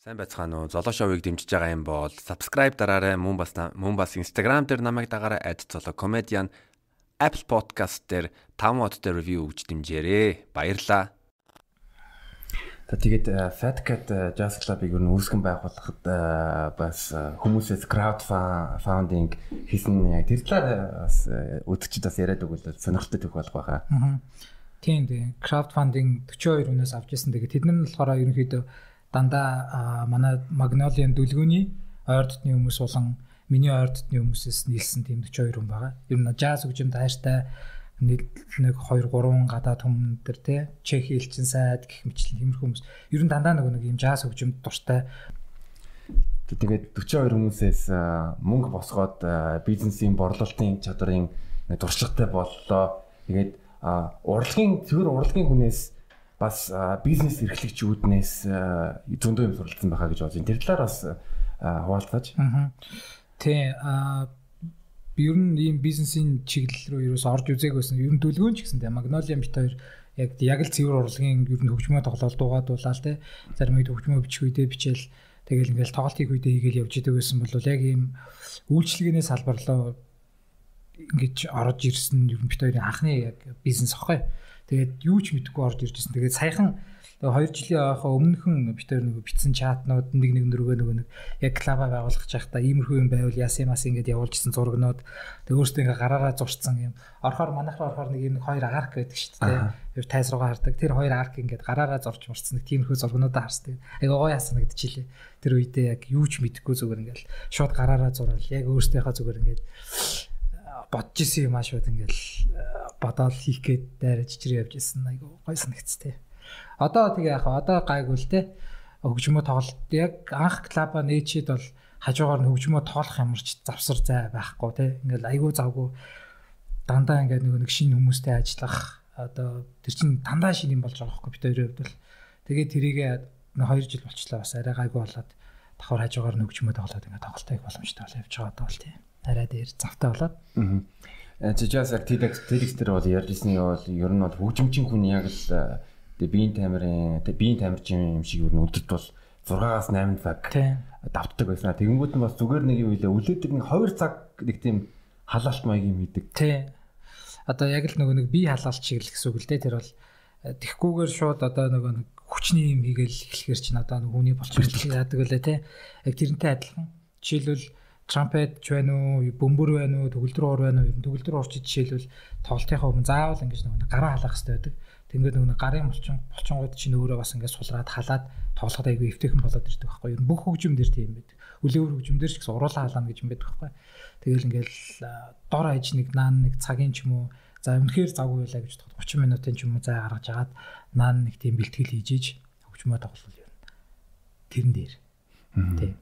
Сайн байцгаана уу? Золоо шоуийг дэмжиж байгаа юм бол subscribe дараарай. Мөн бас мөн бас Instagram дээр намайг дагаарай. @золоо comedian Apple Podcast дээр 5 модтой review өгч дэмжээрэй. Баярлалаа. За тэгээд э, Fat Cat э, Jazz Club-ыг юу нүүсгэн байгуулахад э, бас хүмүүсээс crowdfunding хийсэн яг тэр талаар бас өдөрчд бас яриад өгвөл сонирхолтой төх болох байхаа. Тийм тийм. Crowdfunding 42 үнээс авч ирсэн. Тэгээд тэд нар нь болохоор ерөнхийдөө дандаа манай Magnolia-ын дүлгөөний ойр дотны хүмүүс болон миний ойр дотны хүмүүсээс нийлсэн тийм 42 хүн байгаа. Ер нь jazz хөгжимд хайртай нэг 2 3 гадаад хүмүүс төр те чех элчин сайд гэх мэтлэн тиймэрхүү хүмүүс ер нь дандаа нөгөө нэг юм jazz хөгжимд дуртай тэгээд 42 хүмүүсээс мөнгө босгоод бизнесийн борлуулалтын чадрын туршлагатай боллоо. Тэгээд урлагийн цэвэр урлагийн хүнээс бас бизнес эрхлэгчүүднээс зөндөө юм суралцсан байхаа гэж бодож байна. Тэр талаар бас хуваалцгааж. Тий ер нь ийм бизнесийн чиглэл рүү ерөөс орж үзээгүйсэн. Ер нь дүлгөөн ч гэсэн тий Magnolia бит хоёр яг яг л цэвэр урлагийн ер нь хөгжмөө тоглол дуугадуулаа л тий. Зарим үед хөгжмөө бичих үедээ бичээл тэгэл ингээл тоглолт хийх үедээ хийгээл явж идэг байсан бол яг ийм үйлчлэгээний салбарлаа ингэж орж ирсэн ер нь бит хоёрын анхны яг бизнес охой. Тэгээд юу ч мэдэхгүй орж иржсэн. Тэгээд саяхан 2 жилийн хойхоо өмнөхөн битэр нөгөө битсэн чатнууд нэг нэг нөргөө нөгөө нэг яг клаба байгуулах чахта иймэрхүү юм байвал яасан мас ингэж явуулжсэн зургнууд тэг өөртөө ингээ гараараа зурцсан юм. Орохоор манайхаар орохоор нэг юм хоёр арк байдаг шүү дээ. Тэр тайс руугаа хардаг. Тэр хоёр арк ингээ гараараа зурч мурцсан нэг тиймэрхүү зургнуудаа харсдаг. Ага гоо яасан гэдчихлээ. Тэр үедээ яг юу ч мэдэхгүй зүгээр ингээл шууд гараараа зураал яг өөртөөхөө зүгээр ингээд бодож исэн юм аа шууд ингээл бодоол хийх гээд дайраж чирээ явж исэн айгу гой санагцтэй. Одоо тэгээ яг одоо гайгүй л те. Хөгжмөө тоглолт яг анх клаба нээчид бол хажуугаар нь хөгжмөө тоглох ямарч завсар зай байхгүй те. Ингээл айгу завгүй. Дандаа ингээд нөгөө нэг шинэ хүмүүстэй ажиллах одоо тэр чинь дандаа шинэ юм болж байгаа байхгүй бид хоёрын хувьд бол. Тэгээ тэрийгээ 2 жил болчлаа бас арай гайгүй болоод давхар хажуугаар нь хөгжмөө тоглоод ингээд тоглолтоо их боломжтой бол явж байгаа даа бол тийм арай дээр завтай болоод. Аа. Жижигс яг TEDx TEDx дээр бол ярьжсэн юм бол ер нь бол хөгжимчин хүн яг л тэгээ биеийн тамирын тэгээ биеийн тамирчин юм шиг ер нь өдөрт бол 6-аас 8 цаг давтдаг байсан. Тэгэнгүүт нь бас зүгээр нэг юм үлээ үлээдэг нэг 2 цаг нэг тийм халаалт маягийн хийдэг. Тий. Одоо яг л нөгөө нэг бие халаалт шиг л гэсэн үг л дээ тэр бол тэгхгүйгээр шууд одоо нөгөө нэг хүчний юм хийгээл эхлэхэр чинь одоо нэг хүний болчихсон яадаг үлээ те. Яг тэрнтэй адилхан. Жишээлбэл трампет ч байна уу, бөмбөр байна уу, төгөлдөр уур байна уу? Ер нь төгөлдөр уурч жишээлбэл тоглолтынхаа өмнө заавал ингэж нэг гараа халах хэрэгтэй байдаг. Тэнгүүд нэг гарын булчин булчингууд чинь өөрөө бас ингэж сулраад халаад тоглоход айгүй эвтэйхэн болоод ирдэг байхгүй юу? Бүх хөгжим дээр тийм байдаг. Үлээвэр хөгжим дээр ч гэсэн уруулаа халаана гэж юм байдаг байхгүй. Тэгэл ингээл дор аж нэг наан нэг цагийн ч юм уу за үнэхээр завгүй байлаа гэж бодоход 30 минутын ч юм уу зай гаргаж агаад наан нэг тийм бэлтгэл хийж иж хөгжмөө тоглол юм. Тэрэн дээр. Тийм